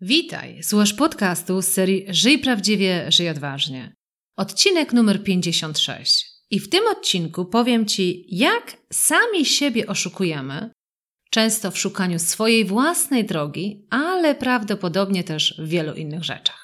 Witaj, słuchasz podcastu z serii Żyj prawdziwie, żyj odważnie. Odcinek numer 56. I w tym odcinku powiem Ci, jak sami siebie oszukujemy, często w szukaniu swojej własnej drogi, ale prawdopodobnie też w wielu innych rzeczach.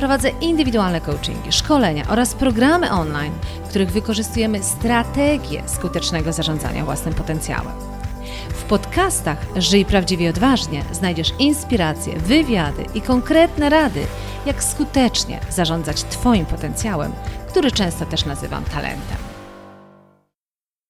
Prowadzę indywidualne coachingi, szkolenia oraz programy online, w których wykorzystujemy strategię skutecznego zarządzania własnym potencjałem. W podcastach Żyj prawdziwie i odważnie znajdziesz inspiracje, wywiady i konkretne rady, jak skutecznie zarządzać Twoim potencjałem, który często też nazywam talentem.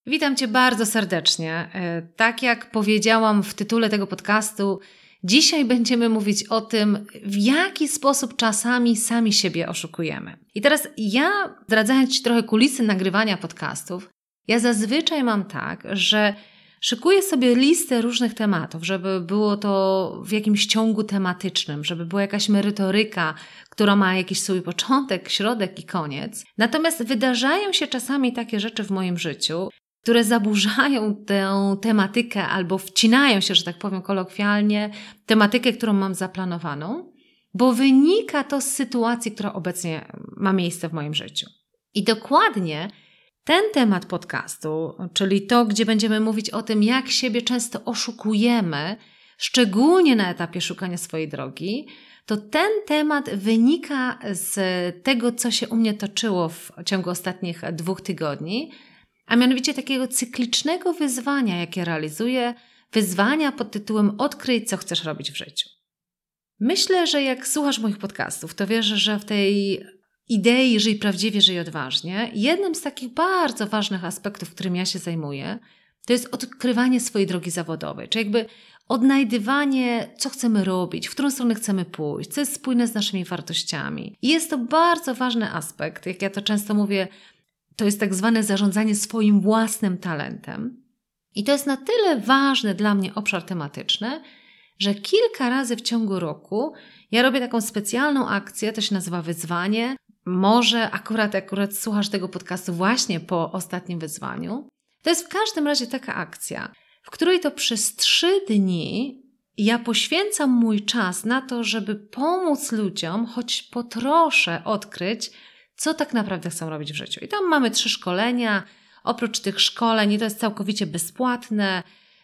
Witam Cię bardzo serdecznie. E, tak jak powiedziałam w tytule tego podcastu, Dzisiaj będziemy mówić o tym, w jaki sposób czasami sami siebie oszukujemy. I teraz ja, zdradzając Ci trochę kulisy nagrywania podcastów, ja zazwyczaj mam tak, że szykuję sobie listę różnych tematów, żeby było to w jakimś ciągu tematycznym, żeby była jakaś merytoryka, która ma jakiś swój początek, środek i koniec. Natomiast wydarzają się czasami takie rzeczy w moim życiu, które zaburzają tę tematykę albo wcinają się, że tak powiem kolokwialnie, tematykę, którą mam zaplanowaną, bo wynika to z sytuacji, która obecnie ma miejsce w moim życiu. I dokładnie ten temat podcastu, czyli to, gdzie będziemy mówić o tym, jak siebie często oszukujemy, szczególnie na etapie szukania swojej drogi, to ten temat wynika z tego, co się u mnie toczyło w ciągu ostatnich dwóch tygodni, a mianowicie takiego cyklicznego wyzwania, jakie realizuję, wyzwania pod tytułem Odkryj, co chcesz robić w życiu. Myślę, że jak słuchasz moich podcastów, to wiesz, że w tej idei żyj prawdziwie, żyj odważnie, jednym z takich bardzo ważnych aspektów, którym ja się zajmuję, to jest odkrywanie swojej drogi zawodowej, czyli jakby odnajdywanie, co chcemy robić, w którą stronę chcemy pójść, co jest spójne z naszymi wartościami. I jest to bardzo ważny aspekt, jak ja to często mówię, to jest tak zwane zarządzanie swoim własnym talentem. I to jest na tyle ważny dla mnie obszar tematyczny, że kilka razy w ciągu roku ja robię taką specjalną akcję, to się nazywa wyzwanie. Może akurat, akurat słuchasz tego podcastu właśnie po ostatnim wyzwaniu. To jest w każdym razie taka akcja, w której to przez trzy dni ja poświęcam mój czas na to, żeby pomóc ludziom, choć po trosze odkryć, co tak naprawdę chcą robić w życiu. I tam mamy trzy szkolenia. Oprócz tych szkoleń, to jest całkowicie bezpłatne,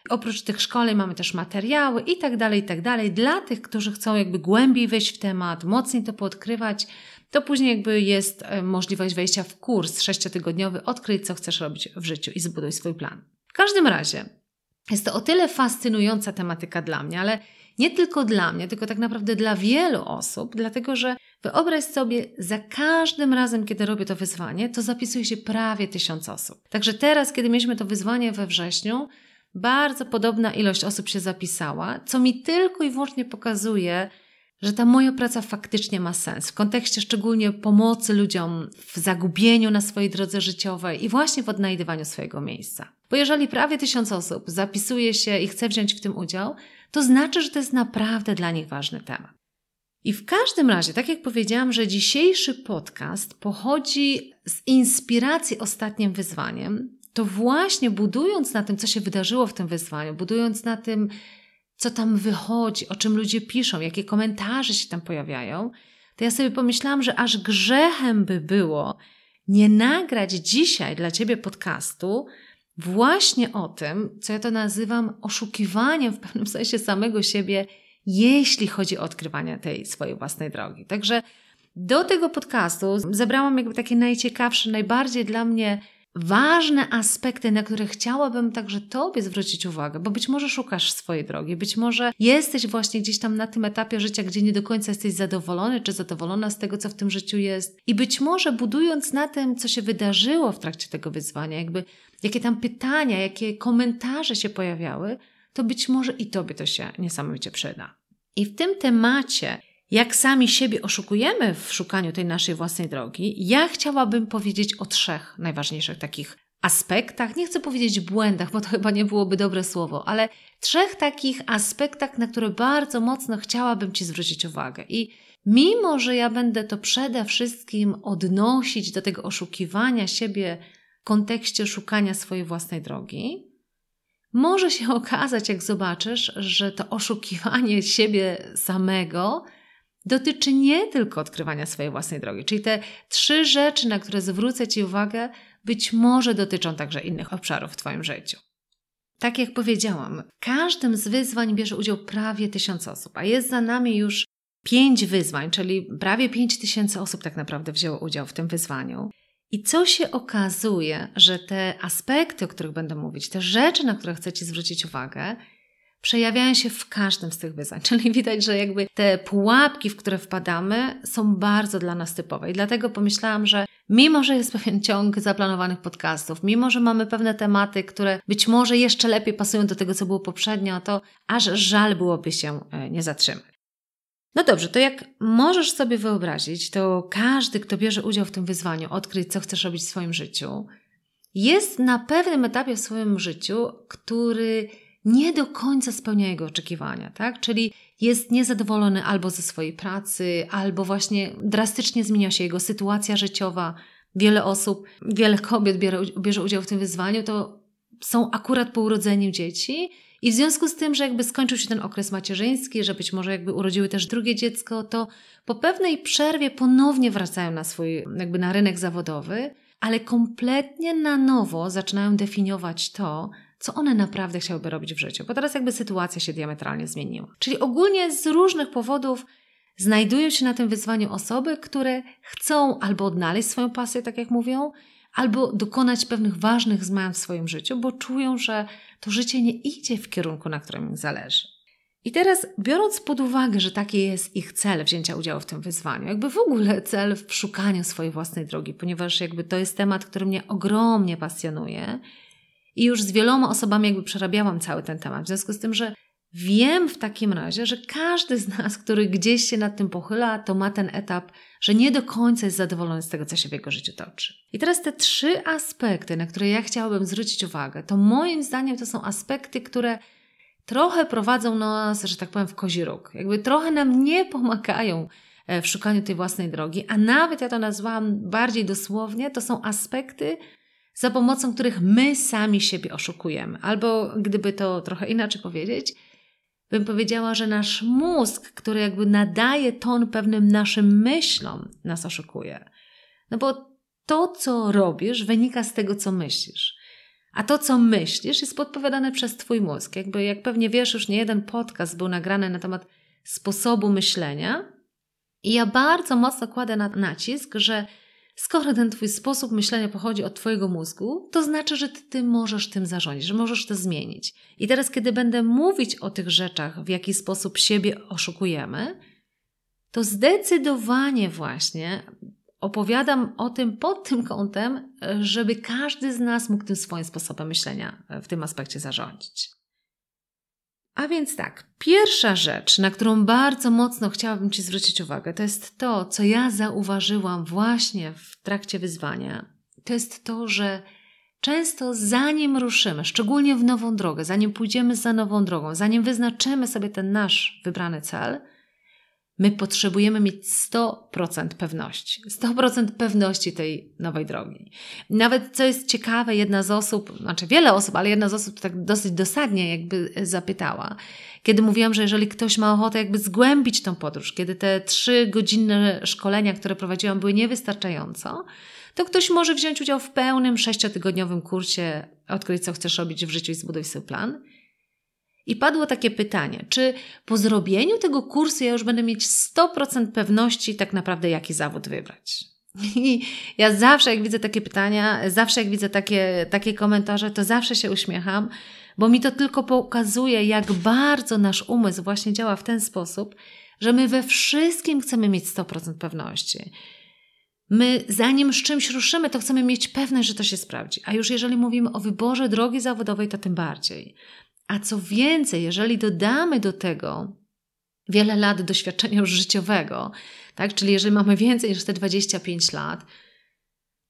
oprócz tych szkoleń mamy też materiały i tak dalej, i tak dalej. Dla tych, którzy chcą jakby głębiej wejść w temat, mocniej to podkrywać, to później jakby jest e, możliwość wejścia w kurs sześciotygodniowy, odkryj co chcesz robić w życiu i zbuduj swój plan. W każdym razie jest to o tyle fascynująca tematyka dla mnie, ale nie tylko dla mnie, tylko tak naprawdę dla wielu osób, dlatego że wyobraź sobie, za każdym razem, kiedy robię to wyzwanie, to zapisuje się prawie tysiąc osób. Także teraz, kiedy mieliśmy to wyzwanie we wrześniu, bardzo podobna ilość osób się zapisała, co mi tylko i wyłącznie pokazuje, że ta moja praca faktycznie ma sens w kontekście szczególnie pomocy ludziom w zagubieniu na swojej drodze życiowej i właśnie w odnajdywaniu swojego miejsca. Bo jeżeli prawie tysiąc osób zapisuje się i chce wziąć w tym udział, to znaczy, że to jest naprawdę dla nich ważny temat. I w każdym razie, tak jak powiedziałam, że dzisiejszy podcast pochodzi z inspiracji ostatnim wyzwaniem, to właśnie budując na tym, co się wydarzyło w tym wyzwaniu, budując na tym, co tam wychodzi, o czym ludzie piszą, jakie komentarze się tam pojawiają, to ja sobie pomyślałam, że aż grzechem by było nie nagrać dzisiaj dla Ciebie podcastu, właśnie o tym, co ja to nazywam oszukiwaniem w pewnym sensie samego siebie, jeśli chodzi o odkrywanie tej swojej własnej drogi. Także do tego podcastu zebrałam jakby takie najciekawsze, najbardziej dla mnie ważne aspekty, na które chciałabym także Tobie zwrócić uwagę, bo być może szukasz swojej drogi, być może jesteś właśnie gdzieś tam na tym etapie życia, gdzie nie do końca jesteś zadowolony czy zadowolona z tego, co w tym życiu jest. I być może budując na tym, co się wydarzyło w trakcie tego wyzwania, jakby jakie tam pytania, jakie komentarze się pojawiały, to być może i Tobie to się niesamowicie przyda. I w tym temacie jak sami siebie oszukujemy w szukaniu tej naszej własnej drogi, ja chciałabym powiedzieć o trzech najważniejszych takich aspektach, nie chcę powiedzieć błędach, bo to chyba nie byłoby dobre słowo, ale trzech takich aspektach, na które bardzo mocno chciałabym Ci zwrócić uwagę. I mimo, że ja będę to przede wszystkim odnosić do tego oszukiwania siebie w kontekście szukania swojej własnej drogi, może się okazać, jak zobaczysz, że to oszukiwanie siebie samego dotyczy nie tylko odkrywania swojej własnej drogi. Czyli te trzy rzeczy, na które zwrócę Ci uwagę, być może dotyczą także innych obszarów w Twoim życiu. Tak jak powiedziałam, każdym z wyzwań bierze udział prawie tysiąc osób, a jest za nami już pięć wyzwań, czyli prawie pięć tysięcy osób tak naprawdę wzięło udział w tym wyzwaniu. I co się okazuje, że te aspekty, o których będę mówić, te rzeczy, na które chcę Ci zwrócić uwagę, przejawiają się w każdym z tych wyzwań. Czyli widać, że jakby te pułapki, w które wpadamy, są bardzo dla nas typowe. I dlatego pomyślałam, że mimo, że jest pewien ciąg zaplanowanych podcastów, mimo, że mamy pewne tematy, które być może jeszcze lepiej pasują do tego, co było poprzednio, to aż żal byłoby się e, nie zatrzymać. No dobrze, to jak możesz sobie wyobrazić, to każdy, kto bierze udział w tym wyzwaniu, odkryć, co chcesz robić w swoim życiu, jest na pewnym etapie w swoim życiu, który nie do końca spełnia jego oczekiwania, tak? Czyli jest niezadowolony albo ze swojej pracy, albo właśnie drastycznie zmienia się jego sytuacja życiowa. Wiele osób, wiele kobiet bierze, bierze udział w tym wyzwaniu, to są akurat po urodzeniu dzieci. I w związku z tym, że jakby skończył się ten okres macierzyński, że być może jakby urodziły też drugie dziecko, to po pewnej przerwie ponownie wracają na swój, jakby na rynek zawodowy, ale kompletnie na nowo zaczynają definiować to, co one naprawdę chciałyby robić w życiu, bo teraz jakby sytuacja się diametralnie zmieniła. Czyli ogólnie z różnych powodów znajdują się na tym wyzwaniu osoby, które chcą albo odnaleźć swoją pasję, tak jak mówią, albo dokonać pewnych ważnych zmian w swoim życiu, bo czują, że to życie nie idzie w kierunku, na którym im zależy. I teraz, biorąc pod uwagę, że taki jest ich cel wzięcia udziału w tym wyzwaniu, jakby w ogóle cel w szukaniu swojej własnej drogi, ponieważ jakby to jest temat, który mnie ogromnie pasjonuje i już z wieloma osobami jakby przerabiałam cały ten temat. W związku z tym, że wiem w takim razie, że każdy z nas, który gdzieś się nad tym pochyla, to ma ten etap, że nie do końca jest zadowolony z tego, co się w jego życiu toczy. I teraz te trzy aspekty, na które ja chciałabym zwrócić uwagę, to moim zdaniem to są aspekty, które trochę prowadzą nas, że tak powiem, w kozi róg. Jakby trochę nam nie pomagają e, w szukaniu tej własnej drogi, a nawet ja to nazwałam bardziej dosłownie, to są aspekty, za pomocą których my sami siebie oszukujemy. Albo gdyby to trochę inaczej powiedzieć, bym powiedziała, że nasz mózg, który jakby nadaje ton pewnym naszym myślom, nas oszukuje. No bo to, co robisz, wynika z tego, co myślisz. A to, co myślisz, jest podpowiadane przez Twój mózg. Jakby, jak pewnie wiesz, już nie jeden podcast był nagrany na temat sposobu myślenia. I ja bardzo mocno kładę na nacisk, że Skoro ten Twój sposób myślenia pochodzi od Twojego mózgu, to znaczy, że ty, ty możesz tym zarządzić, że możesz to zmienić. I teraz, kiedy będę mówić o tych rzeczach, w jaki sposób siebie oszukujemy, to zdecydowanie właśnie opowiadam o tym pod tym kątem, żeby każdy z nas mógł tym swoim sposobem myślenia w tym aspekcie zarządzić. A więc tak, pierwsza rzecz, na którą bardzo mocno chciałabym Ci zwrócić uwagę, to jest to, co ja zauważyłam właśnie w trakcie wyzwania. To jest to, że często zanim ruszymy, szczególnie w nową drogę, zanim pójdziemy za nową drogą, zanim wyznaczymy sobie ten nasz wybrany cel, My potrzebujemy mieć 100% pewności. 100% pewności tej nowej drogi. Nawet co jest ciekawe, jedna z osób, znaczy wiele osób, ale jedna z osób tak dosyć dosadnie jakby zapytała, kiedy mówiłam, że jeżeli ktoś ma ochotę jakby zgłębić tą podróż, kiedy te trzy godzinne szkolenia, które prowadziłam, były niewystarczająco, to ktoś może wziąć udział w pełnym sześciotygodniowym kursie Odkryć, co chcesz robić w życiu i zbuduj sobie plan – i padło takie pytanie, czy po zrobieniu tego kursu ja już będę mieć 100% pewności tak naprawdę, jaki zawód wybrać? I ja zawsze, jak widzę takie pytania, zawsze jak widzę takie, takie komentarze, to zawsze się uśmiecham, bo mi to tylko pokazuje, jak bardzo nasz umysł właśnie działa w ten sposób, że my we wszystkim chcemy mieć 100% pewności. My, zanim z czymś ruszymy, to chcemy mieć pewność, że to się sprawdzi. A już jeżeli mówimy o wyborze drogi zawodowej, to tym bardziej. A co więcej, jeżeli dodamy do tego wiele lat doświadczenia już życiowego, tak? czyli jeżeli mamy więcej niż te 25 lat,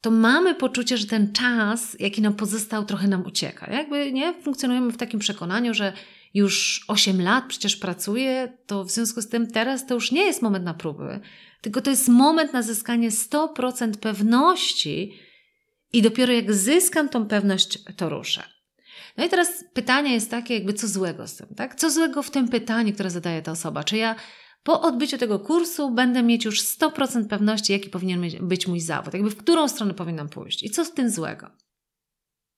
to mamy poczucie, że ten czas, jaki nam pozostał, trochę nam ucieka. Jakby nie funkcjonujemy w takim przekonaniu, że już 8 lat przecież pracuję, to w związku z tym teraz to już nie jest moment na próby, tylko to jest moment na zyskanie 100% pewności i dopiero jak zyskam tą pewność, to ruszę. No i teraz pytanie jest takie, jakby co złego z tym, tak? Co złego w tym pytaniu, które zadaje ta osoba? Czy ja po odbyciu tego kursu będę mieć już 100% pewności, jaki powinien być mój zawód, jakby w którą stronę powinnam pójść i co z tym złego?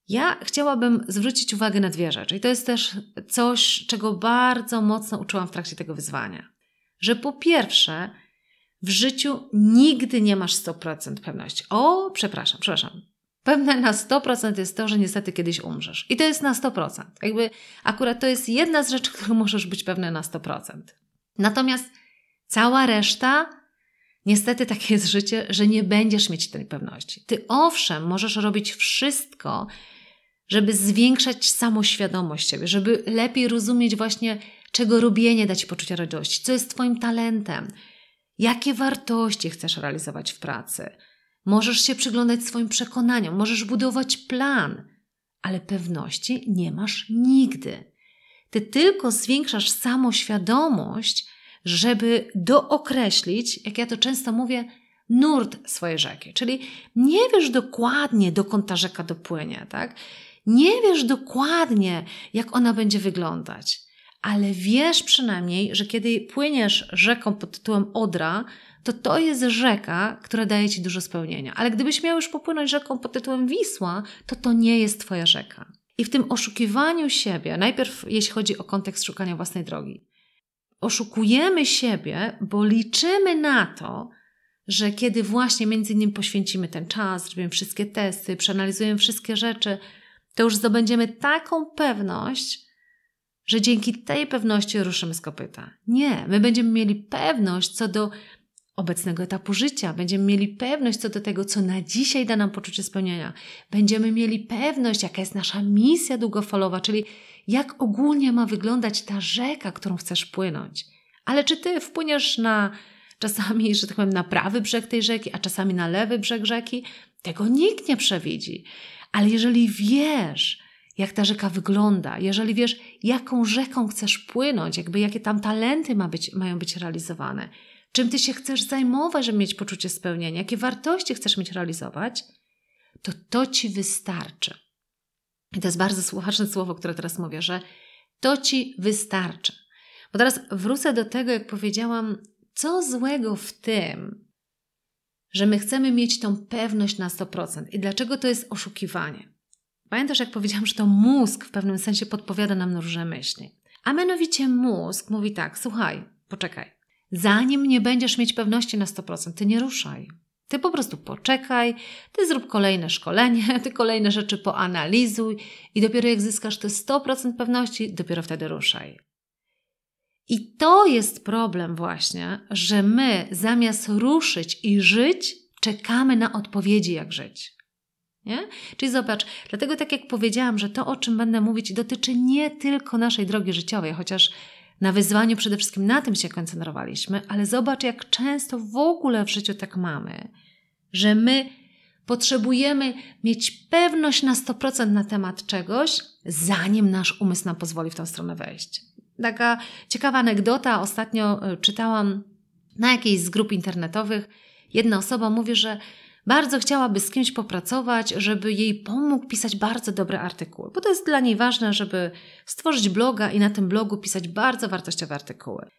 Ja chciałabym zwrócić uwagę na dwie rzeczy, i to jest też coś, czego bardzo mocno uczyłam w trakcie tego wyzwania. Że po pierwsze, w życiu nigdy nie masz 100% pewności. O, przepraszam, przepraszam. Pewne na 100% jest to, że niestety kiedyś umrzesz. I to jest na 100%. Jakby akurat to jest jedna z rzeczy, którą możesz być pewny na 100%. Natomiast cała reszta, niestety takie jest życie, że nie będziesz mieć tej pewności. Ty owszem, możesz robić wszystko, żeby zwiększać samoświadomość siebie, żeby lepiej rozumieć właśnie, czego robienie da ci poczucie radości, co jest Twoim talentem, jakie wartości chcesz realizować w pracy. Możesz się przyglądać swoim przekonaniom, możesz budować plan, ale pewności nie masz nigdy. Ty tylko zwiększasz samoświadomość, żeby dookreślić, jak ja to często mówię, nurt swojej rzeki. Czyli nie wiesz dokładnie, dokąd ta rzeka dopłynie, tak? Nie wiesz dokładnie, jak ona będzie wyglądać, ale wiesz przynajmniej, że kiedy płyniesz rzeką pod tytułem Odra, to to jest rzeka, która daje ci dużo spełnienia. Ale gdybyś miał już popłynąć rzeką pod tytułem Wisła, to to nie jest twoja rzeka. I w tym oszukiwaniu siebie, najpierw jeśli chodzi o kontekst szukania własnej drogi, oszukujemy siebie, bo liczymy na to, że kiedy właśnie między innymi poświęcimy ten czas, zrobimy wszystkie testy, przeanalizujemy wszystkie rzeczy, to już zdobędziemy taką pewność, że dzięki tej pewności ruszymy z kopyta. Nie, my będziemy mieli pewność co do obecnego etapu życia, będziemy mieli pewność co do tego, co na dzisiaj da nam poczucie spełnienia. Będziemy mieli pewność, jaka jest nasza misja długofalowa, czyli jak ogólnie ma wyglądać ta rzeka, którą chcesz płynąć. Ale czy ty wpłyniesz na czasami, że tak powiem, na prawy brzeg tej rzeki, a czasami na lewy brzeg rzeki? Tego nikt nie przewidzi. Ale jeżeli wiesz, jak ta rzeka wygląda, jeżeli wiesz, jaką rzeką chcesz płynąć, jakby jakie tam talenty ma być, mają być realizowane, czym ty się chcesz zajmować, żeby mieć poczucie spełnienia, jakie wartości chcesz mieć realizować, to to ci wystarczy. I to jest bardzo słuchaczne słowo, które teraz mówię, że to ci wystarczy. Bo teraz wrócę do tego, jak powiedziałam, co złego w tym, że my chcemy mieć tą pewność na 100% i dlaczego to jest oszukiwanie. Pamiętasz, jak powiedziałam, że to mózg w pewnym sensie podpowiada nam na różne myśli. A mianowicie mózg mówi tak: słuchaj, poczekaj. Zanim nie będziesz mieć pewności na 100%, ty nie ruszaj. Ty po prostu poczekaj, ty zrób kolejne szkolenie, ty kolejne rzeczy poanalizuj i dopiero jak zyskasz te 100% pewności, dopiero wtedy ruszaj. I to jest problem właśnie, że my zamiast ruszyć i żyć, czekamy na odpowiedzi, jak żyć. Nie? Czyli zobacz, dlatego tak jak powiedziałam, że to, o czym będę mówić, dotyczy nie tylko naszej drogi życiowej, chociaż na wyzwaniu przede wszystkim na tym się koncentrowaliśmy, ale zobacz, jak często w ogóle w życiu tak mamy, że my potrzebujemy mieć pewność na 100% na temat czegoś, zanim nasz umysł nam pozwoli w tą stronę wejść. Taka ciekawa anegdota. Ostatnio e, czytałam na jakiejś z grup internetowych. Jedna osoba mówi, że bardzo chciałaby z kimś popracować, żeby jej pomógł pisać bardzo dobre artykuły, bo to jest dla niej ważne, żeby stworzyć bloga i na tym blogu pisać bardzo wartościowe artykuły.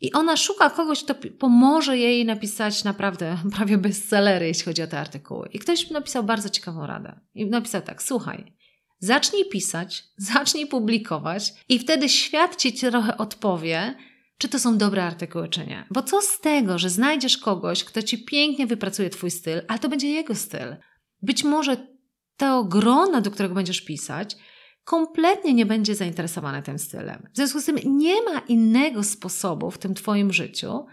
I ona szuka kogoś, kto pomoże jej napisać naprawdę prawie bestsellery, jeśli chodzi o te artykuły. I ktoś napisał bardzo ciekawą radę. I napisał tak: Słuchaj, zacznij pisać, zacznij publikować, i wtedy świat ci trochę odpowie, czy to są dobre artykuły, czy nie. Bo co z tego, że znajdziesz kogoś, kto ci pięknie wypracuje Twój styl, ale to będzie jego styl. Być może to grono, do którego będziesz pisać, kompletnie nie będzie zainteresowane tym stylem. W związku z tym nie ma innego sposobu w tym Twoim życiu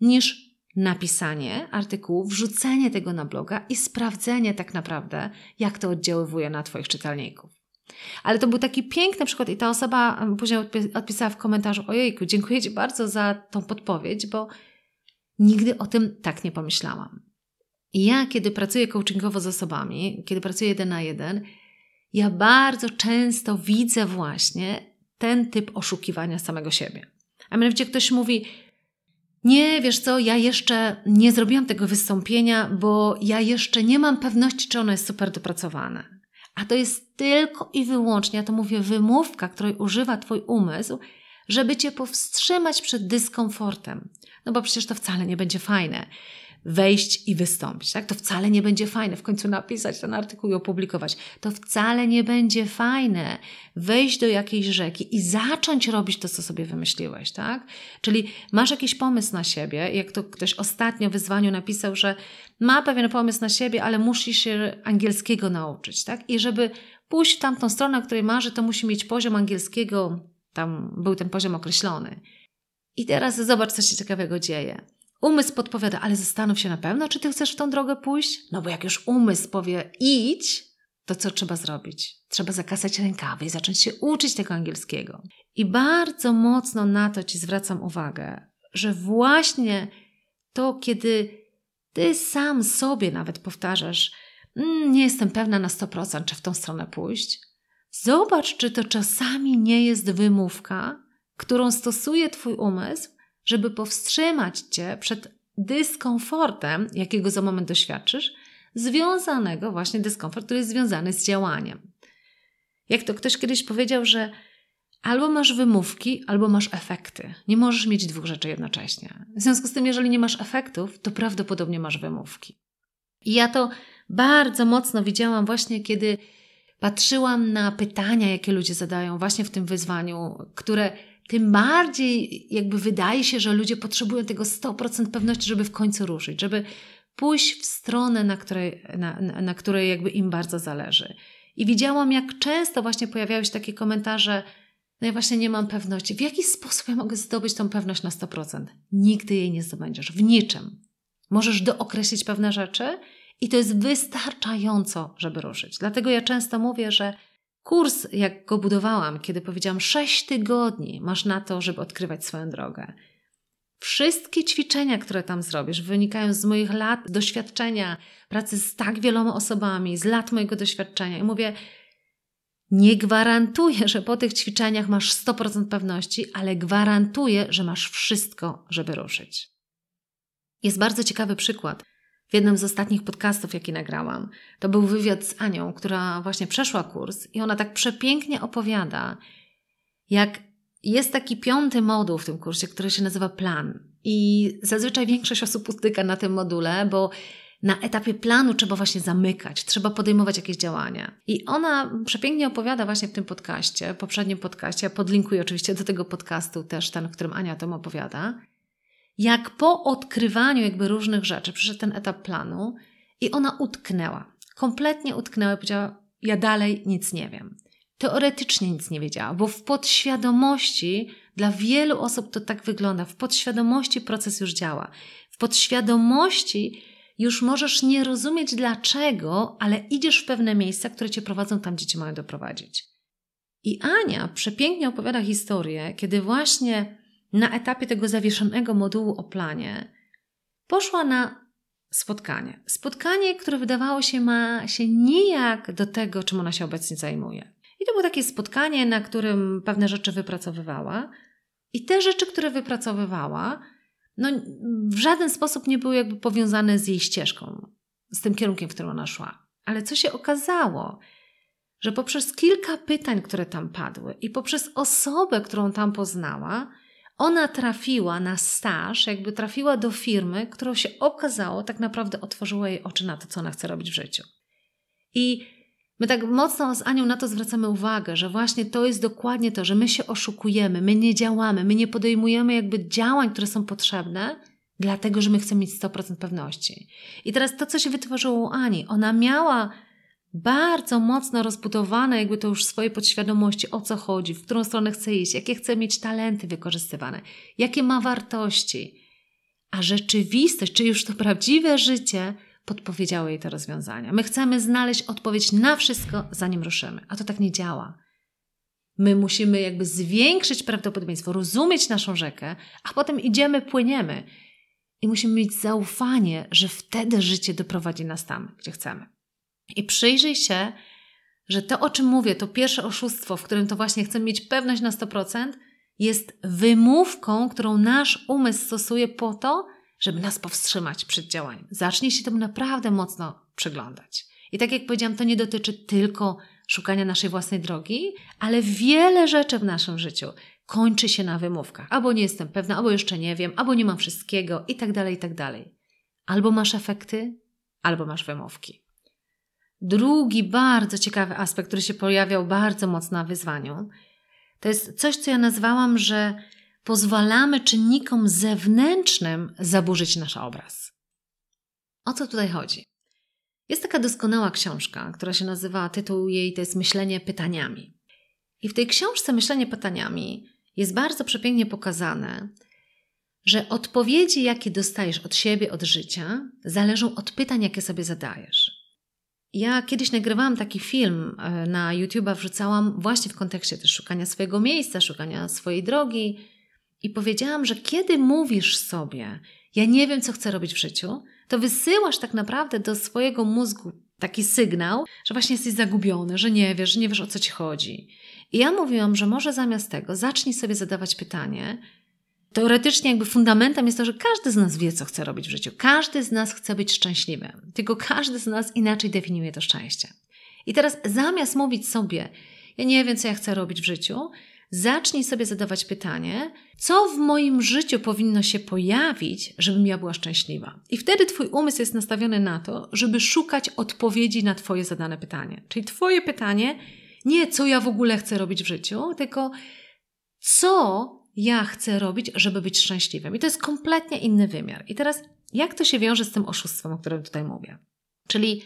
niż napisanie artykułu, wrzucenie tego na bloga i sprawdzenie tak naprawdę, jak to oddziaływuje na Twoich czytelników. Ale to był taki piękny przykład i ta osoba później odpisała w komentarzu: Ojejku, dziękuję Ci bardzo za tą podpowiedź, bo nigdy o tym tak nie pomyślałam. I ja, kiedy pracuję coachingowo z osobami, kiedy pracuję jeden na jeden, ja bardzo często widzę właśnie ten typ oszukiwania samego siebie. A mianowicie ktoś mówi, nie, wiesz co, ja jeszcze nie zrobiłam tego wystąpienia, bo ja jeszcze nie mam pewności, czy ono jest super dopracowane. A to jest tylko i wyłącznie, ja to mówię, wymówka, której używa Twój umysł, żeby Cię powstrzymać przed dyskomfortem. No bo przecież to wcale nie będzie fajne wejść i wystąpić. Tak? To wcale nie będzie fajne w końcu napisać ten artykuł i opublikować. To wcale nie będzie fajne wejść do jakiejś rzeki i zacząć robić to, co sobie wymyśliłeś. Tak? Czyli masz jakiś pomysł na siebie, jak to ktoś ostatnio w wyzwaniu napisał, że ma pewien pomysł na siebie, ale musi się angielskiego nauczyć. Tak? I żeby pójść w tamtą stronę, o której marzy, to musi mieć poziom angielskiego, tam był ten poziom określony. I teraz zobacz, co się ciekawego dzieje. Umysł podpowiada, ale zastanów się na pewno, czy ty chcesz w tą drogę pójść? No bo jak już umysł powie idź, to co trzeba zrobić? Trzeba zakasać rękawy i zacząć się uczyć tego angielskiego. I bardzo mocno na to ci zwracam uwagę, że właśnie to, kiedy ty sam sobie nawet powtarzasz, mmm, nie jestem pewna na 100%, czy w tą stronę pójść, zobacz, czy to czasami nie jest wymówka, którą stosuje twój umysł, żeby powstrzymać cię przed dyskomfortem, jakiego za moment doświadczysz, związanego właśnie dyskomfort, który jest związany z działaniem. Jak to ktoś kiedyś powiedział, że albo masz wymówki, albo masz efekty. Nie możesz mieć dwóch rzeczy jednocześnie. W związku z tym, jeżeli nie masz efektów, to prawdopodobnie masz wymówki. I ja to bardzo mocno widziałam właśnie, kiedy patrzyłam na pytania, jakie ludzie zadają właśnie w tym wyzwaniu, które tym bardziej jakby wydaje się, że ludzie potrzebują tego 100% pewności, żeby w końcu ruszyć, żeby pójść w stronę, na której, na, na, na której jakby im bardzo zależy. I widziałam, jak często właśnie pojawiały się takie komentarze, no ja właśnie nie mam pewności. W jaki sposób ja mogę zdobyć tą pewność na 100%? Nigdy jej nie zdobędziesz. W niczym. Możesz dookreślić pewne rzeczy i to jest wystarczająco, żeby ruszyć. Dlatego ja często mówię, że Kurs, jak go budowałam, kiedy powiedziałam 6 tygodni masz na to, żeby odkrywać swoją drogę. Wszystkie ćwiczenia, które tam zrobisz, wynikają z moich lat doświadczenia, pracy z tak wieloma osobami, z lat mojego doświadczenia. I mówię, nie gwarantuję, że po tych ćwiczeniach masz 100% pewności, ale gwarantuję, że masz wszystko, żeby ruszyć. Jest bardzo ciekawy przykład w jednym z ostatnich podcastów, jaki nagrałam. To był wywiad z Anią, która właśnie przeszła kurs i ona tak przepięknie opowiada, jak jest taki piąty moduł w tym kursie, który się nazywa plan. I zazwyczaj większość osób ustyka na tym module, bo na etapie planu trzeba właśnie zamykać, trzeba podejmować jakieś działania. I ona przepięknie opowiada właśnie w tym podcaście, poprzednim podcaście, ja podlinkuję oczywiście do tego podcastu też ten, w którym Ania o tym opowiada, jak po odkrywaniu jakby różnych rzeczy przyszedł ten etap planu i ona utknęła. Kompletnie utknęła i powiedziała, ja dalej nic nie wiem. Teoretycznie nic nie wiedziała, bo w podświadomości dla wielu osób to tak wygląda. W podświadomości proces już działa. W podświadomości już możesz nie rozumieć dlaczego, ale idziesz w pewne miejsca, które cię prowadzą tam, gdzie cię mają doprowadzić. I Ania przepięknie opowiada historię, kiedy właśnie na etapie tego zawieszonego modułu o planie poszła na spotkanie. Spotkanie, które wydawało się ma się nijak do tego, czym ona się obecnie zajmuje. I to było takie spotkanie, na którym pewne rzeczy wypracowywała. I te rzeczy, które wypracowywała, no, w żaden sposób nie były jakby powiązane z jej ścieżką, z tym kierunkiem, w którym ona szła. Ale co się okazało, że poprzez kilka pytań, które tam padły i poprzez osobę, którą tam poznała, ona trafiła na staż, jakby trafiła do firmy, którą się okazało, tak naprawdę otworzyła jej oczy na to, co ona chce robić w życiu. I My tak mocno z Anią na to zwracamy uwagę, że właśnie to jest dokładnie to, że my się oszukujemy, my nie działamy, my nie podejmujemy jakby działań, które są potrzebne, dlatego że my chcemy mieć 100% pewności. I teraz to, co się wytworzyło u Ani, ona miała bardzo mocno rozbudowane jakby to już w swojej podświadomości, o co chodzi, w którą stronę chce iść, jakie chce mieć talenty wykorzystywane, jakie ma wartości. A rzeczywistość, czy już to prawdziwe życie, podpowiedziały jej te rozwiązania. My chcemy znaleźć odpowiedź na wszystko, zanim ruszymy, a to tak nie działa. My musimy jakby zwiększyć prawdopodobieństwo, rozumieć naszą rzekę, a potem idziemy, płyniemy. I musimy mieć zaufanie, że wtedy życie doprowadzi nas tam, gdzie chcemy. I przyjrzyj się, że to, o czym mówię, to pierwsze oszustwo, w którym to właśnie chcę mieć pewność na 100%, jest wymówką, którą nasz umysł stosuje po to, żeby nas powstrzymać przed działaniem. Zacznij się temu naprawdę mocno przyglądać. I tak jak powiedziałam, to nie dotyczy tylko szukania naszej własnej drogi, ale wiele rzeczy w naszym życiu kończy się na wymówkach. Albo nie jestem pewna, albo jeszcze nie wiem, albo nie mam wszystkiego i tak dalej, i tak dalej. Albo masz efekty, albo masz wymówki. Drugi bardzo ciekawy aspekt, który się pojawiał bardzo mocno na wyzwaniu, to jest coś, co ja nazwałam, że pozwalamy czynnikom zewnętrznym zaburzyć nasz obraz. O co tutaj chodzi? Jest taka doskonała książka, która się nazywa, tytuł jej to jest Myślenie pytaniami. I w tej książce Myślenie pytaniami jest bardzo przepięknie pokazane, że odpowiedzi, jakie dostajesz od siebie, od życia, zależą od pytań, jakie sobie zadajesz. Ja kiedyś nagrywałam taki film e, na YouTube'a, wrzucałam właśnie w kontekście też szukania swojego miejsca, szukania swojej drogi i powiedziałam, że kiedy mówisz sobie, ja nie wiem, co chcę robić w życiu, to wysyłasz tak naprawdę do swojego mózgu taki sygnał, że właśnie jesteś zagubiony, że nie wiesz, że nie wiesz o co ci chodzi. I ja mówiłam, że może zamiast tego zacznij sobie zadawać pytanie, Teoretycznie jakby fundamentem jest to, że każdy z nas wie, co chce robić w życiu. Każdy z nas chce być szczęśliwym. Tylko każdy z nas inaczej definiuje to szczęście. I teraz zamiast mówić sobie, ja nie wiem, co ja chcę robić w życiu, zacznij sobie zadawać pytanie, co w moim życiu powinno się pojawić, żebym ja była szczęśliwa. I wtedy Twój umysł jest nastawiony na to, żeby szukać odpowiedzi na Twoje zadane pytanie. Czyli Twoje pytanie nie co ja w ogóle chcę robić w życiu, tylko co ja chcę robić, żeby być szczęśliwym. I to jest kompletnie inny wymiar. I teraz, jak to się wiąże z tym oszustwem, o którym tutaj mówię? Czyli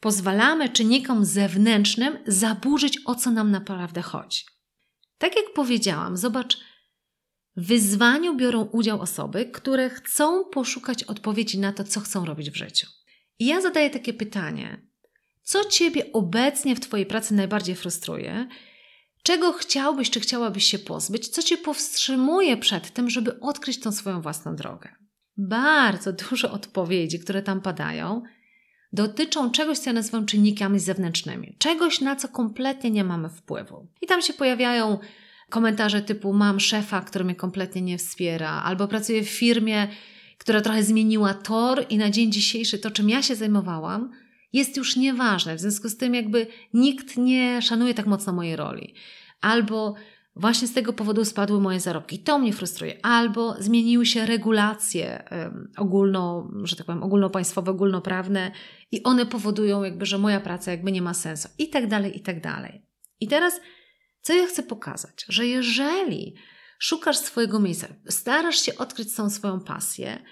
pozwalamy czynnikom zewnętrznym zaburzyć, o co nam naprawdę chodzi. Tak jak powiedziałam, zobacz, w wyzwaniu biorą udział osoby, które chcą poszukać odpowiedzi na to, co chcą robić w życiu. I ja zadaję takie pytanie: co Ciebie obecnie w Twojej pracy najbardziej frustruje Czego chciałbyś czy chciałabyś się pozbyć? Co cię powstrzymuje przed tym, żeby odkryć tą swoją własną drogę? Bardzo dużo odpowiedzi, które tam padają, dotyczą czegoś, co ja nazywam czynnikami zewnętrznymi, czegoś, na co kompletnie nie mamy wpływu. I tam się pojawiają komentarze typu: Mam szefa, który mnie kompletnie nie wspiera, albo pracuję w firmie, która trochę zmieniła tor, i na dzień dzisiejszy to, czym ja się zajmowałam, jest już nieważne. W związku z tym, jakby nikt nie szanuje tak mocno mojej roli. Albo właśnie z tego powodu spadły moje zarobki. To mnie frustruje. Albo zmieniły się regulacje ogólno, że tak powiem, ogólnopaństwowe, ogólnoprawne i one powodują jakby, że moja praca jakby nie ma sensu. I tak dalej, i tak dalej. I teraz, co ja chcę pokazać? Że jeżeli szukasz swojego miejsca, starasz się odkryć tą swoją pasję,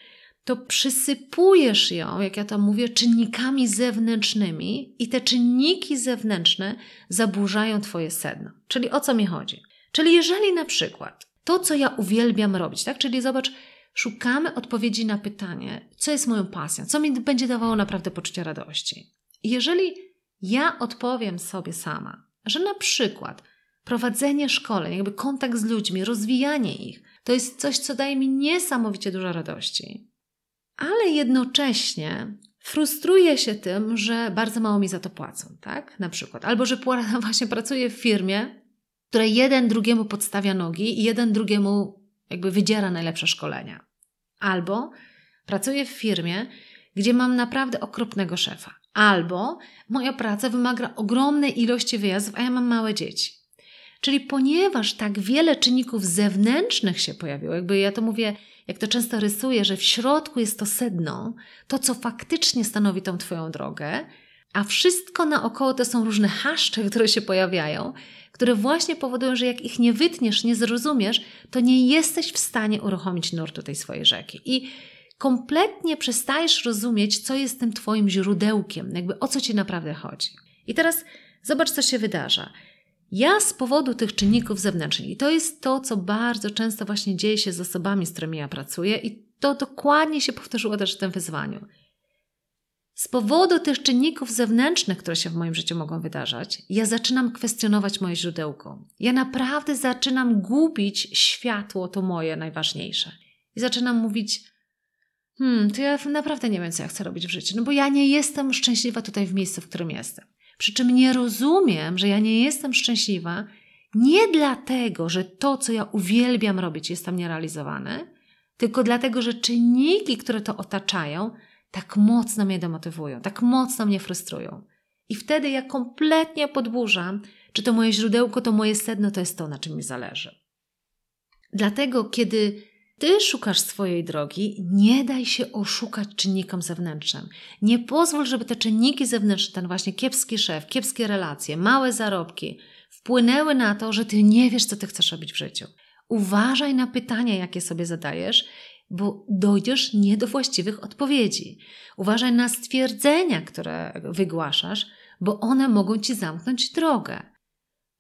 to przysypujesz ją, jak ja to mówię, czynnikami zewnętrznymi i te czynniki zewnętrzne zaburzają Twoje sedno. Czyli o co mi chodzi? Czyli jeżeli na przykład to, co ja uwielbiam robić, tak? Czyli zobacz, szukamy odpowiedzi na pytanie, co jest moją pasją, co mi będzie dawało naprawdę poczucie radości. Jeżeli ja odpowiem sobie sama, że na przykład prowadzenie szkoleń, jakby kontakt z ludźmi, rozwijanie ich, to jest coś, co daje mi niesamowicie dużo radości, ale jednocześnie frustruję się tym, że bardzo mało mi za to płacą, tak? Na przykład. Albo że właśnie pracuję w firmie, która jeden drugiemu podstawia nogi i jeden drugiemu jakby wydziera najlepsze szkolenia. Albo pracuję w firmie, gdzie mam naprawdę okropnego szefa. Albo moja praca wymaga ogromnej ilości wyjazdów, a ja mam małe dzieci. Czyli ponieważ tak wiele czynników zewnętrznych się pojawiło, jakby ja to mówię, jak to często rysuję, że w środku jest to sedno, to co faktycznie stanowi tą Twoją drogę, A wszystko naokoło to są różne haszcze, które się pojawiają, które właśnie powodują, że jak ich nie wytniesz, nie zrozumiesz, to nie jesteś w stanie uruchomić nurtu tej swojej rzeki. I kompletnie przestajesz rozumieć, co jest tym Twoim źródełkiem, jakby o co Ci naprawdę chodzi. I teraz zobacz, co się wydarza. Ja z powodu tych czynników zewnętrznych, i to jest to, co bardzo często właśnie dzieje się z osobami, z którymi ja pracuję, i to dokładnie się powtórzyło też w tym wyzwaniu. Z powodu tych czynników zewnętrznych, które się w moim życiu mogą wydarzać, ja zaczynam kwestionować moje źródełko. Ja naprawdę zaczynam gubić światło, to moje najważniejsze. I zaczynam mówić, hmm, to ja naprawdę nie wiem, co ja chcę robić w życiu, no bo ja nie jestem szczęśliwa tutaj w miejscu, w którym jestem. Przy czym nie rozumiem, że ja nie jestem szczęśliwa nie dlatego, że to, co ja uwielbiam robić, jest tam nierealizowane, tylko dlatego, że czynniki, które to otaczają, tak mocno mnie demotywują, tak mocno mnie frustrują. I wtedy ja kompletnie podburzam, czy to moje źródełko, to moje sedno, to jest to, na czym mi zależy. Dlatego, kiedy ty szukasz swojej drogi, nie daj się oszukać czynnikom zewnętrznym. Nie pozwól, żeby te czynniki zewnętrzne, ten właśnie kiepski szef, kiepskie relacje, małe zarobki, wpłynęły na to, że ty nie wiesz, co ty chcesz robić w życiu. Uważaj na pytania, jakie sobie zadajesz, bo dojdziesz nie do właściwych odpowiedzi. Uważaj na stwierdzenia, które wygłaszasz, bo one mogą ci zamknąć drogę.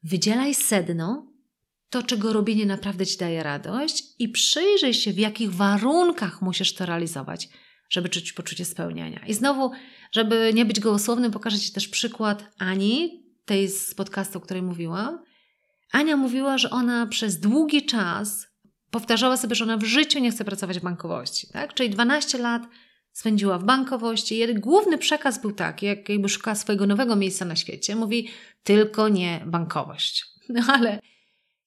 Wydzielaj sedno, to, czego robienie naprawdę ci daje radość, i przyjrzyj się, w jakich warunkach musisz to realizować, żeby czuć poczucie spełnienia. I znowu, żeby nie być gołosłownym, pokażę Ci też przykład Ani, tej z podcastu, o której mówiłam. Ania mówiła, że ona przez długi czas powtarzała sobie, że ona w życiu nie chce pracować w bankowości. Tak? Czyli 12 lat spędziła w bankowości. Jej główny przekaz był taki, jak jakby szukała swojego nowego miejsca na świecie. Mówi, tylko nie bankowość. No ale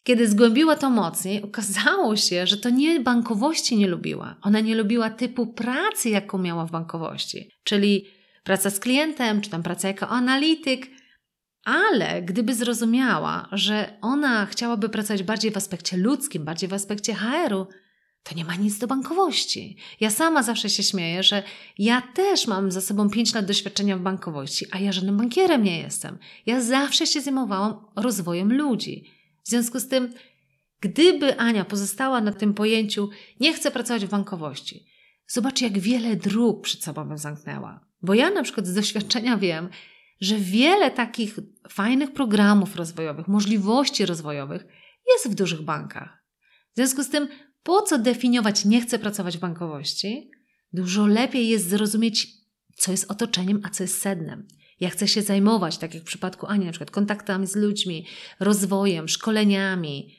kiedy zgłębiła to mocniej, okazało się, że to nie bankowości nie lubiła. Ona nie lubiła typu pracy, jaką miała w bankowości, czyli praca z klientem, czy tam praca jako analityk. Ale gdyby zrozumiała, że ona chciałaby pracować bardziej w aspekcie ludzkim, bardziej w aspekcie HR-u, to nie ma nic do bankowości. Ja sama zawsze się śmieję, że ja też mam za sobą 5 lat doświadczenia w bankowości, a ja żadnym bankierem nie jestem. Ja zawsze się zajmowałam rozwojem ludzi. W związku z tym, gdyby Ania pozostała na tym pojęciu, nie chcę pracować w bankowości, zobacz, jak wiele dróg przed sobą zamknęła. Bo ja na przykład z doświadczenia wiem, że wiele takich fajnych programów rozwojowych, możliwości rozwojowych jest w dużych bankach. W związku z tym, po co definiować nie chcę pracować w bankowości? Dużo lepiej jest zrozumieć, co jest otoczeniem, a co jest sednem. Ja chcę się zajmować, tak jak w przypadku Ani, na przykład kontaktami z ludźmi, rozwojem, szkoleniami.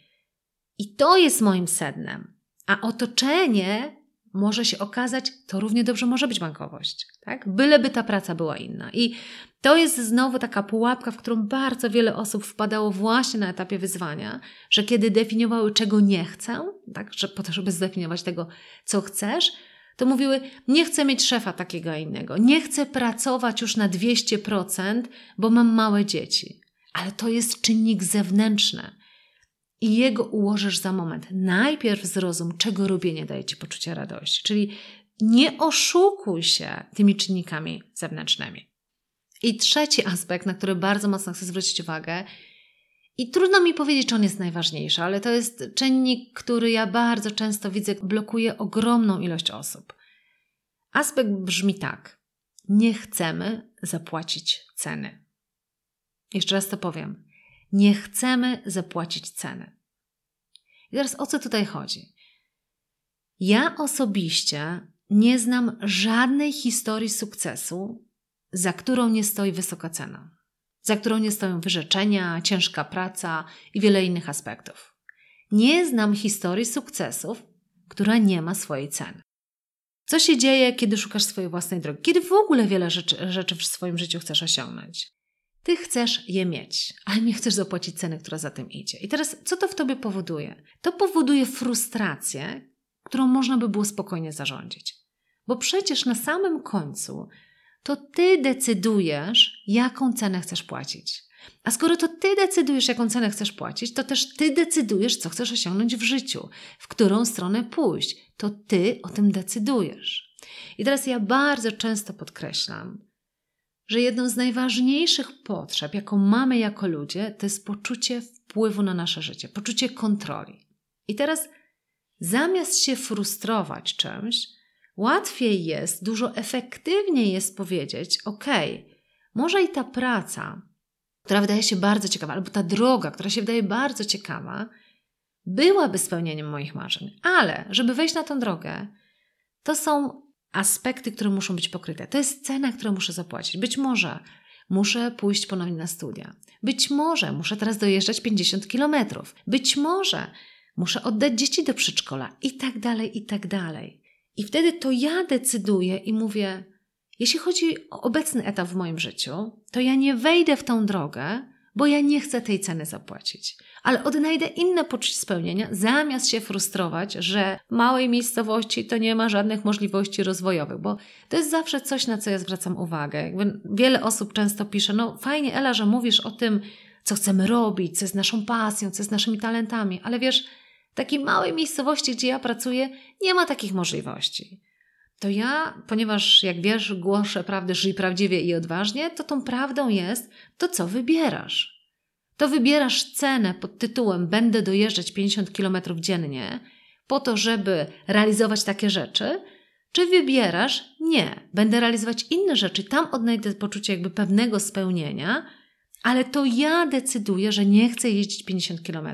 I to jest moim sednem. A otoczenie może się okazać, to równie dobrze może być bankowość, tak? Byleby ta praca była inna. I to jest znowu taka pułapka, w którą bardzo wiele osób wpadało właśnie na etapie wyzwania, że kiedy definiowały, czego nie chcę, tak, że po to, żeby zdefiniować tego, co chcesz, to mówiły: Nie chcę mieć szefa takiego innego, nie chcę pracować już na 200%, bo mam małe dzieci. Ale to jest czynnik zewnętrzny i jego ułożysz za moment. Najpierw zrozum, czego robienie daje ci poczucie radości, czyli nie oszukuj się tymi czynnikami zewnętrznymi. I trzeci aspekt, na który bardzo mocno chcę zwrócić uwagę, i trudno mi powiedzieć, czy on jest najważniejszy, ale to jest czynnik, który ja bardzo często widzę, blokuje ogromną ilość osób. Aspekt brzmi tak: nie chcemy zapłacić ceny. Jeszcze raz to powiem. Nie chcemy zapłacić ceny. I teraz o co tutaj chodzi? Ja osobiście nie znam żadnej historii sukcesu, za którą nie stoi wysoka cena za którą nie stoją wyrzeczenia, ciężka praca i wiele innych aspektów. Nie znam historii sukcesów, która nie ma swojej ceny. Co się dzieje, kiedy szukasz swojej własnej drogi? Kiedy w ogóle wiele rzeczy, rzeczy w swoim życiu chcesz osiągnąć? Ty chcesz je mieć, ale nie chcesz zapłacić ceny, która za tym idzie. I teraz, co to w tobie powoduje? To powoduje frustrację, którą można by było spokojnie zarządzić. Bo przecież na samym końcu to ty decydujesz, jaką cenę chcesz płacić. A skoro to ty decydujesz, jaką cenę chcesz płacić, to też ty decydujesz, co chcesz osiągnąć w życiu, w którą stronę pójść. To ty o tym decydujesz. I teraz ja bardzo często podkreślam, że jedną z najważniejszych potrzeb, jaką mamy jako ludzie, to jest poczucie wpływu na nasze życie, poczucie kontroli. I teraz zamiast się frustrować czymś, łatwiej jest, dużo efektywniej jest powiedzieć: OK, może i ta praca, która wydaje się bardzo ciekawa, albo ta droga, która się wydaje bardzo ciekawa, byłaby spełnieniem moich marzeń, ale żeby wejść na tę drogę, to są aspekty, które muszą być pokryte. To jest cena, którą muszę zapłacić. Być może muszę pójść ponownie na studia. Być może muszę teraz dojeżdżać 50 kilometrów. Być może muszę oddać dzieci do przedszkola i tak dalej, i tak dalej. I wtedy to ja decyduję i mówię, jeśli chodzi o obecny etap w moim życiu, to ja nie wejdę w tą drogę, bo ja nie chcę tej ceny zapłacić. Ale odnajdę inne poczucie spełnienia, zamiast się frustrować, że małej miejscowości to nie ma żadnych możliwości rozwojowych, bo to jest zawsze coś, na co ja zwracam uwagę. Jakby wiele osób często pisze: No, fajnie, Ela, że mówisz o tym, co chcemy robić, co jest naszą pasją, co jest naszymi talentami, ale wiesz, w takiej małej miejscowości, gdzie ja pracuję, nie ma takich możliwości to ja, ponieważ jak wiesz, głoszę prawdę, żyj prawdziwie i odważnie, to tą prawdą jest to, co wybierasz. To wybierasz cenę pod tytułem Będę dojeżdżać 50 km dziennie po to, żeby realizować takie rzeczy, czy wybierasz nie, będę realizować inne rzeczy, tam odnajdę poczucie jakby pewnego spełnienia, ale to ja decyduję, że nie chcę jeździć 50 km.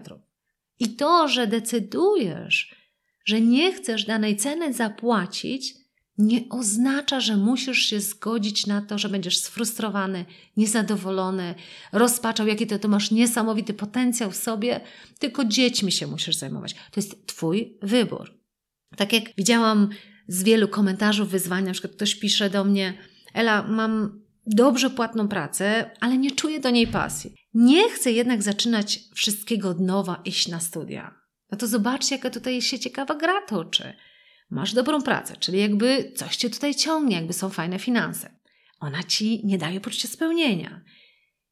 I to, że decydujesz, że nie chcesz danej ceny zapłacić, nie oznacza, że musisz się zgodzić na to, że będziesz sfrustrowany, niezadowolony, rozpaczał, jaki ty to masz niesamowity potencjał w sobie, tylko dziećmi się musisz zajmować. To jest Twój wybór. Tak jak widziałam z wielu komentarzy wyzwania, na przykład ktoś pisze do mnie, Ela, mam dobrze płatną pracę, ale nie czuję do niej pasji. Nie chcę jednak zaczynać wszystkiego od nowa, iść na studia. No to zobaczcie, jaka tutaj się ciekawa gra toczy masz dobrą pracę, czyli jakby coś cię tutaj ciągnie, jakby są fajne finanse. Ona ci nie daje poczucia spełnienia.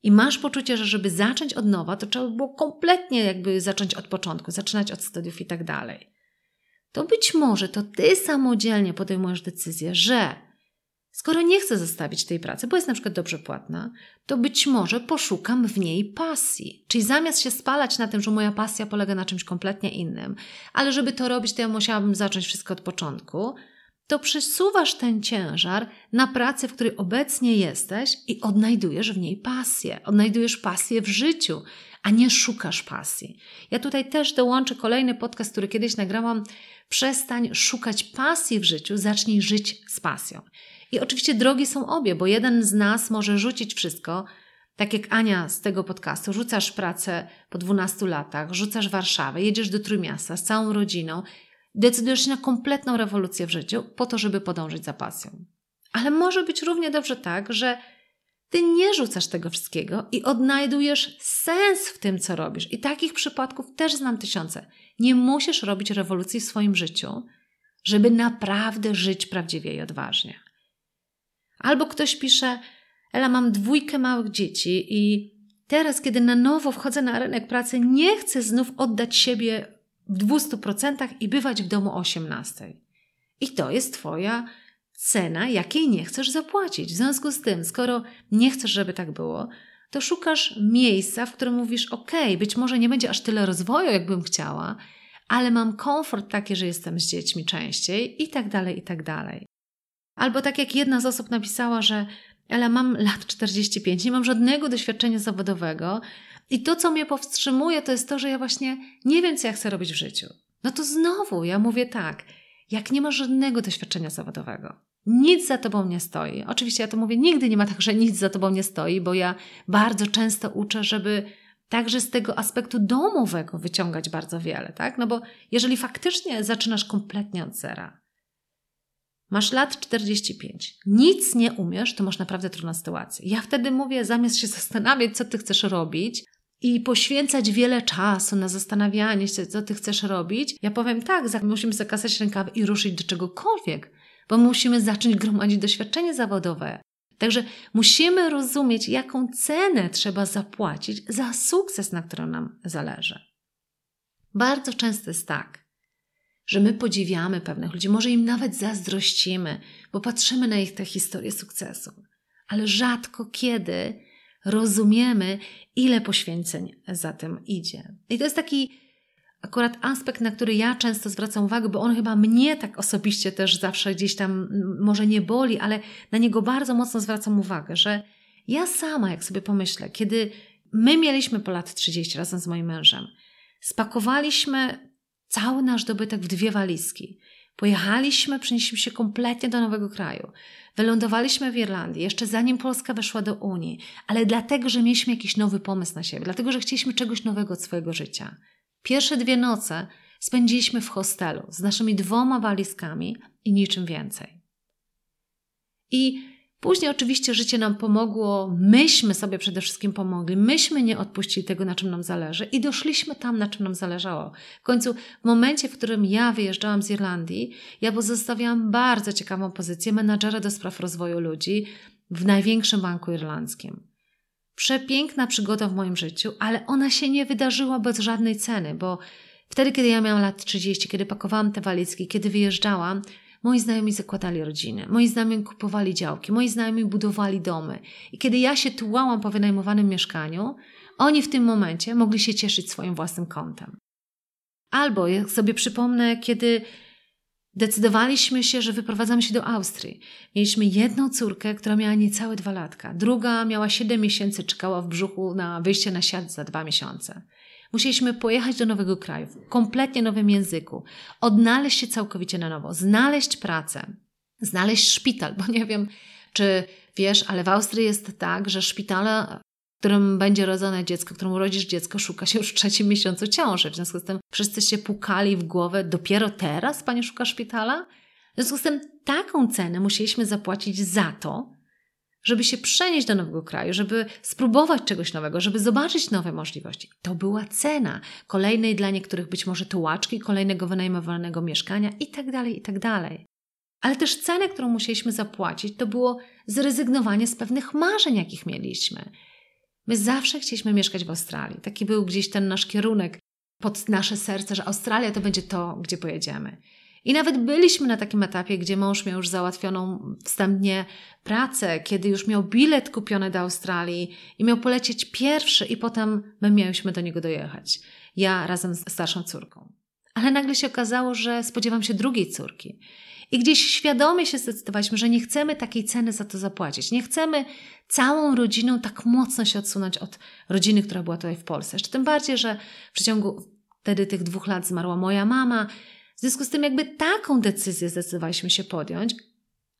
I masz poczucie, że żeby zacząć od nowa, to trzeba było kompletnie jakby zacząć od początku, zaczynać od studiów i tak dalej. To być może to ty samodzielnie podejmujesz decyzję, że Skoro nie chcę zostawić tej pracy, bo jest na przykład dobrze płatna, to być może poszukam w niej pasji. Czyli zamiast się spalać na tym, że moja pasja polega na czymś kompletnie innym, ale żeby to robić, to ja musiałabym zacząć wszystko od początku, to przesuwasz ten ciężar na pracę, w której obecnie jesteś i odnajdujesz w niej pasję. Odnajdujesz pasję w życiu, a nie szukasz pasji. Ja tutaj też dołączę kolejny podcast, który kiedyś nagrałam. Przestań szukać pasji w życiu, zacznij żyć z pasją. I oczywiście drogi są obie, bo jeden z nas może rzucić wszystko, tak jak Ania z tego podcastu, rzucasz pracę po 12 latach, rzucasz Warszawę, jedziesz do Trójmiasta z całą rodziną, decydujesz się na kompletną rewolucję w życiu po to, żeby podążyć za pasją. Ale może być równie dobrze tak, że ty nie rzucasz tego wszystkiego i odnajdujesz sens w tym, co robisz. I takich przypadków też znam tysiące. Nie musisz robić rewolucji w swoim życiu, żeby naprawdę żyć prawdziwie i odważnie. Albo ktoś pisze: Ela, mam dwójkę małych dzieci i teraz, kiedy na nowo wchodzę na rynek pracy, nie chcę znów oddać siebie w 200% i bywać w domu o 18. I to jest Twoja cena, jakiej nie chcesz zapłacić. W związku z tym, skoro nie chcesz, żeby tak było, to szukasz miejsca, w którym mówisz: OK, być może nie będzie aż tyle rozwoju, jakbym chciała, ale mam komfort taki, że jestem z dziećmi częściej i tak dalej, i tak dalej. Albo tak jak jedna z osób napisała, że ale mam lat 45, nie mam żadnego doświadczenia zawodowego i to, co mnie powstrzymuje, to jest to, że ja właśnie nie wiem, co ja chcę robić w życiu. No to znowu ja mówię tak, jak nie masz żadnego doświadczenia zawodowego, nic za tobą nie stoi. Oczywiście ja to mówię, nigdy nie ma tak, że nic za tobą nie stoi, bo ja bardzo często uczę, żeby także z tego aspektu domowego wyciągać bardzo wiele, tak? No bo jeżeli faktycznie zaczynasz kompletnie od zera, Masz lat 45, nic nie umiesz, to masz naprawdę trudną sytuację. Ja wtedy mówię, zamiast się zastanawiać, co ty chcesz robić i poświęcać wiele czasu na zastanawianie się, co ty chcesz robić, ja powiem tak, musimy zakasać rękawy i ruszyć do czegokolwiek, bo musimy zacząć gromadzić doświadczenie zawodowe. Także musimy rozumieć, jaką cenę trzeba zapłacić za sukces, na którym nam zależy. Bardzo często jest tak, że my podziwiamy pewnych ludzi, może im nawet zazdrościmy, bo patrzymy na ich te historie sukcesu. ale rzadko kiedy rozumiemy, ile poświęceń za tym idzie. I to jest taki akurat aspekt, na który ja często zwracam uwagę, bo on chyba mnie tak osobiście też zawsze gdzieś tam może nie boli, ale na niego bardzo mocno zwracam uwagę, że ja sama, jak sobie pomyślę, kiedy my mieliśmy po lat 30 razem z moim mężem, spakowaliśmy cały nasz dobytek w dwie walizki. Pojechaliśmy, przenieśliśmy się kompletnie do nowego kraju. Wylądowaliśmy w Irlandii, jeszcze zanim Polska weszła do Unii, ale dlatego, że mieliśmy jakiś nowy pomysł na siebie, dlatego, że chcieliśmy czegoś nowego od swojego życia. Pierwsze dwie noce spędziliśmy w hostelu z naszymi dwoma walizkami i niczym więcej. I Później oczywiście życie nam pomogło, myśmy sobie przede wszystkim pomogli, myśmy nie odpuścili tego, na czym nam zależy i doszliśmy tam, na czym nam zależało. W końcu, w momencie, w którym ja wyjeżdżałam z Irlandii, ja pozostawiałam bardzo ciekawą pozycję menadżera do spraw rozwoju ludzi w największym banku irlandzkim. Przepiękna przygoda w moim życiu, ale ona się nie wydarzyła bez żadnej ceny, bo wtedy, kiedy ja miałam lat 30, kiedy pakowałam te walizki, kiedy wyjeżdżałam, Moi znajomi zakładali rodziny, moi znajomi kupowali działki, moi znajomi budowali domy. I kiedy ja się tułałam po wynajmowanym mieszkaniu, oni w tym momencie mogli się cieszyć swoim własnym kątem. Albo, jak sobie przypomnę, kiedy decydowaliśmy się, że wyprowadzamy się do Austrii. Mieliśmy jedną córkę, która miała niecałe dwa latka. Druga miała siedem miesięcy, czekała w brzuchu na wyjście na świat za dwa miesiące. Musieliśmy pojechać do nowego kraju, w kompletnie nowym języku, odnaleźć się całkowicie na nowo, znaleźć pracę, znaleźć szpital, bo nie wiem, czy wiesz, ale w Austrii jest tak, że szpitala, w którym będzie rodzone dziecko, którym urodzisz dziecko, szuka się już w trzecim miesiącu ciąży. W związku z tym wszyscy się pukali w głowę, dopiero teraz pani szuka szpitala? W związku z tym taką cenę musieliśmy zapłacić za to, żeby się przenieść do nowego kraju, żeby spróbować czegoś nowego, żeby zobaczyć nowe możliwości. To była cena kolejnej dla niektórych być może tułaczki, kolejnego wynajmowanego mieszkania itd., tak itd. Tak Ale też cenę, którą musieliśmy zapłacić, to było zrezygnowanie z pewnych marzeń, jakich mieliśmy. My zawsze chcieliśmy mieszkać w Australii. Taki był gdzieś ten nasz kierunek pod nasze serce, że Australia to będzie to, gdzie pojedziemy. I nawet byliśmy na takim etapie, gdzie mąż miał już załatwioną wstępnie pracę, kiedy już miał bilet kupiony do Australii i miał polecieć pierwszy, i potem my miałyśmy do niego dojechać. Ja razem z starszą córką. Ale nagle się okazało, że spodziewam się drugiej córki. I gdzieś świadomie się zdecydowaliśmy, że nie chcemy takiej ceny za to zapłacić. Nie chcemy całą rodziną tak mocno się odsunąć od rodziny, która była tutaj w Polsce. Jeszcze tym bardziej, że w przeciągu wtedy tych dwóch lat zmarła moja mama związku z tym, jakby taką decyzję zdecydowaliśmy się podjąć,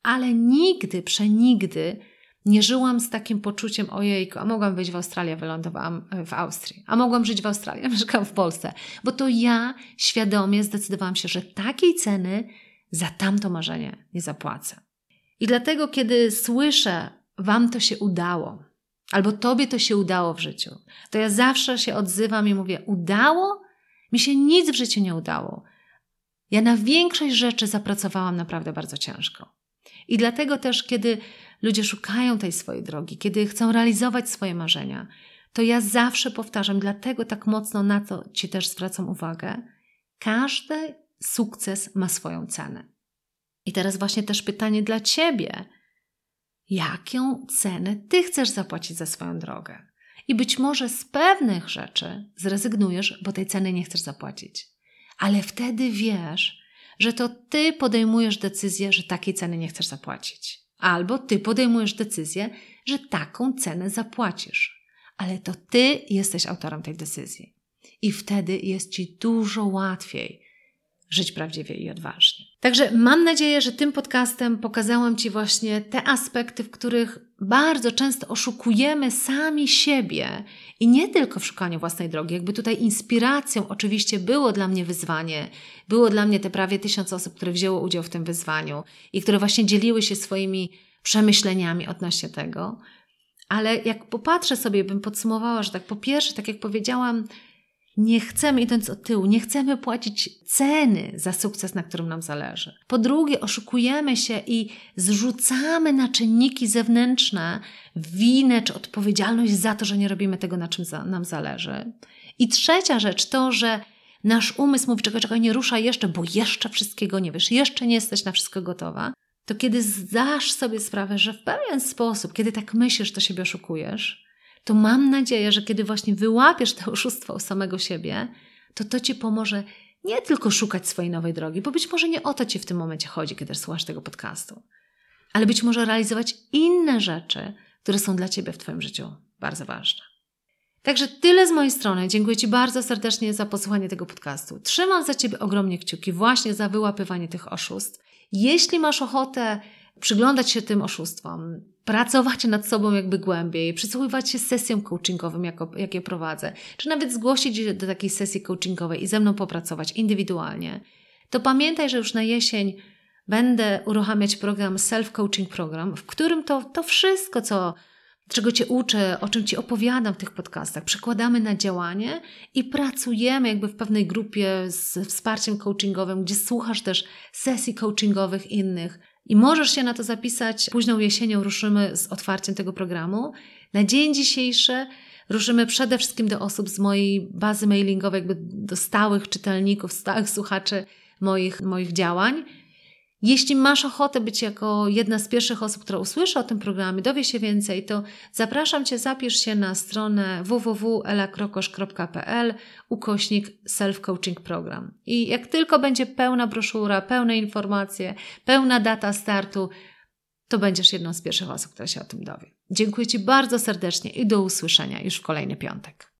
ale nigdy, przenigdy nie żyłam z takim poczuciem, ojejku, a mogłam być w Australii, a wylądowałam w Austrii, a mogłam żyć w Australii, a mieszkam w Polsce, bo to ja świadomie zdecydowałam się, że takiej ceny za tamto marzenie nie zapłacę. I dlatego, kiedy słyszę, Wam to się udało, albo Tobie to się udało w życiu, to ja zawsze się odzywam i mówię: Udało? Mi się nic w życiu nie udało. Ja na większość rzeczy zapracowałam naprawdę bardzo ciężko. I dlatego też, kiedy ludzie szukają tej swojej drogi, kiedy chcą realizować swoje marzenia, to ja zawsze powtarzam, dlatego tak mocno na to Ci też zwracam uwagę. Każdy sukces ma swoją cenę. I teraz właśnie też pytanie dla Ciebie. Jaką cenę Ty chcesz zapłacić za swoją drogę? I być może z pewnych rzeczy zrezygnujesz, bo tej ceny nie chcesz zapłacić ale wtedy wiesz, że to ty podejmujesz decyzję, że takiej ceny nie chcesz zapłacić. Albo ty podejmujesz decyzję, że taką cenę zapłacisz. Ale to ty jesteś autorem tej decyzji. I wtedy jest ci dużo łatwiej żyć prawdziwie i odważnie. Także mam nadzieję, że tym podcastem pokazałam Ci właśnie te aspekty, w których bardzo często oszukujemy sami siebie i nie tylko w szukaniu własnej drogi. Jakby tutaj inspiracją oczywiście było dla mnie wyzwanie, było dla mnie te prawie tysiąc osób, które wzięło udział w tym wyzwaniu i które właśnie dzieliły się swoimi przemyśleniami odnośnie tego. Ale jak popatrzę sobie, bym podsumowała, że tak po pierwsze, tak jak powiedziałam, nie chcemy, idąc od tyłu, nie chcemy płacić ceny za sukces, na którym nam zależy. Po drugie, oszukujemy się i zrzucamy na czynniki zewnętrzne winę czy odpowiedzialność za to, że nie robimy tego, na czym za, nam zależy. I trzecia rzecz to, że nasz umysł mówi, czekaj, czekaj, nie ruszaj jeszcze, bo jeszcze wszystkiego nie wiesz, jeszcze nie jesteś na wszystko gotowa. to kiedy zdasz sobie sprawę, że w pewien sposób, kiedy tak myślisz, to siebie oszukujesz, to mam nadzieję, że kiedy właśnie wyłapiesz to oszustwo u samego siebie, to to ci pomoże nie tylko szukać swojej nowej drogi, bo być może nie o to ci w tym momencie chodzi, kiedy słuchasz tego podcastu, ale być może realizować inne rzeczy, które są dla ciebie w twoim życiu bardzo ważne. Także tyle z mojej strony. Dziękuję Ci bardzo serdecznie za posłuchanie tego podcastu. Trzymam za Ciebie ogromnie kciuki właśnie za wyłapywanie tych oszustw. Jeśli masz ochotę przyglądać się tym oszustwom, pracować nad sobą jakby głębiej, przysłuchiwać się sesjom coachingowym, jakie prowadzę, czy nawet zgłosić się do takiej sesji coachingowej i ze mną popracować indywidualnie, to pamiętaj, że już na jesień będę uruchamiać program Self-Coaching Program, w którym to, to wszystko, co czego Cię uczę, o czym Ci opowiadam w tych podcastach, przekładamy na działanie i pracujemy jakby w pewnej grupie z wsparciem coachingowym, gdzie słuchasz też sesji coachingowych innych. I możesz się na to zapisać. Późną jesienią ruszymy z otwarciem tego programu. Na dzień dzisiejszy ruszymy przede wszystkim do osób z mojej bazy mailingowej, jakby do stałych czytelników, stałych słuchaczy moich, moich działań. Jeśli masz ochotę być jako jedna z pierwszych osób, która usłyszy o tym programie, dowie się więcej, to zapraszam Cię, zapisz się na stronę www.elakrokosz.pl ukośnik self-coaching program. I jak tylko będzie pełna broszura, pełne informacje, pełna data startu, to będziesz jedną z pierwszych osób, która się o tym dowie. Dziękuję Ci bardzo serdecznie i do usłyszenia już w kolejny piątek.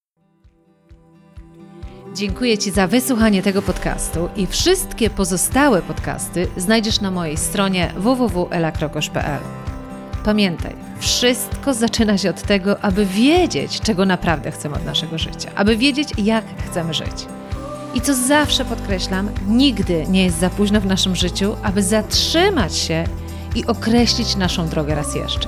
Dziękuję Ci za wysłuchanie tego podcastu i wszystkie pozostałe podcasty znajdziesz na mojej stronie www.elakrokosz.pl. Pamiętaj, wszystko zaczyna się od tego, aby wiedzieć, czego naprawdę chcemy od naszego życia, aby wiedzieć, jak chcemy żyć. I co zawsze podkreślam, nigdy nie jest za późno w naszym życiu, aby zatrzymać się i określić naszą drogę raz jeszcze.